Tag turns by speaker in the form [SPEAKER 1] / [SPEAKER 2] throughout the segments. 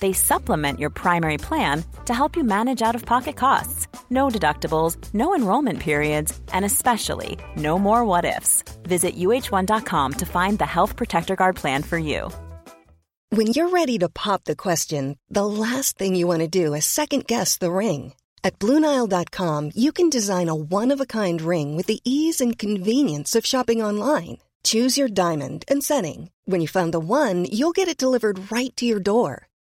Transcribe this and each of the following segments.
[SPEAKER 1] They supplement your primary plan to help you manage out of pocket costs. No deductibles, no enrollment periods, and especially no more what ifs. Visit uh1.com to find the Health Protector Guard plan for you.
[SPEAKER 2] When you're ready to pop the question, the last thing you want to do is second guess the ring. At Bluenile.com, you can design a one of a kind ring with the ease and convenience of shopping online. Choose your diamond and setting. When you find the one, you'll get it delivered right to your door.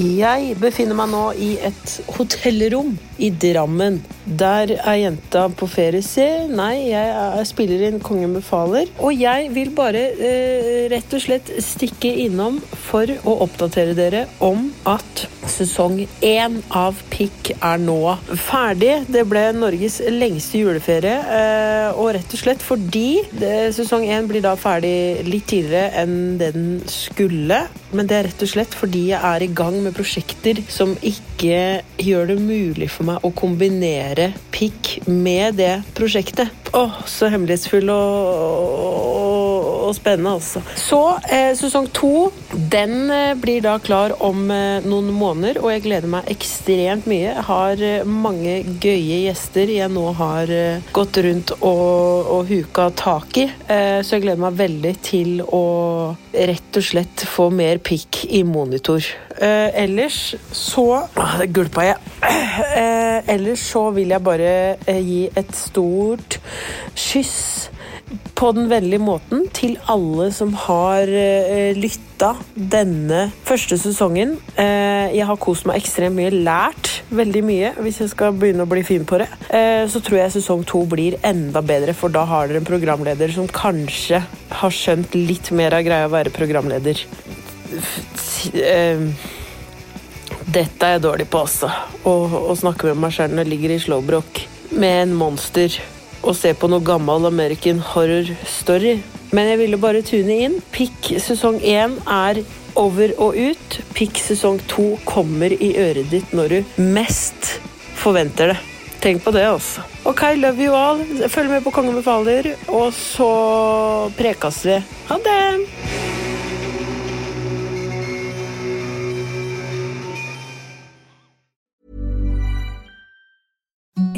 [SPEAKER 3] Jeg befinner meg nå i et hotellrom i Drammen. Der er jenta på ferie. Se, nei, jeg er, spiller inn Kongen befaler. Og jeg vil bare eh, rett og slett stikke innom for å oppdatere dere om at sesong én av Pikk er nå ferdig. Det ble Norges lengste juleferie, eh, og rett og slett fordi sesong én blir da ferdig litt tidligere enn det den skulle. Men det er rett og slett fordi jeg er i gang med prosjekter som ikke gjør det mulig for meg å kombinere pikk med det prosjektet. Åh, så hemmelighetsfull og, og, spennende, altså. Så eh, sesong to, den eh, blir da klar om eh, noen måneder, og jeg gleder meg ekstremt mye. Jeg har eh, mange gøye gjester jeg nå har eh, gått rundt og, og huka tak i, så jeg gleder meg veldig til å rett og slett få mer pikk i monitor. Ellers så ah, gulpa jeg. Ellers så vil jeg bare gi et stort kyss på den vennlige måten til alle som har uh, lytta denne første sesongen. Uh, jeg har kost meg ekstremt mye, lært veldig mye, hvis jeg skal begynne å bli fin på det. Uh, så tror jeg sesong to blir enda bedre, for da har dere en programleder som kanskje har skjønt litt mer av greia å være programleder. Uh, dette er jeg dårlig på, altså. Å, å snakke med meg sjøl når jeg ligger i slowbrok med en monster og se på noe gammel American Horror Story. Men jeg ville bare tune inn. Pikk sesong én er over og ut. Pikk sesong to kommer i øret ditt når du mest forventer det. Tenk på det, altså. Ok, love you all. Følg med på Kongen befaler, og så prekes vi. Ha det!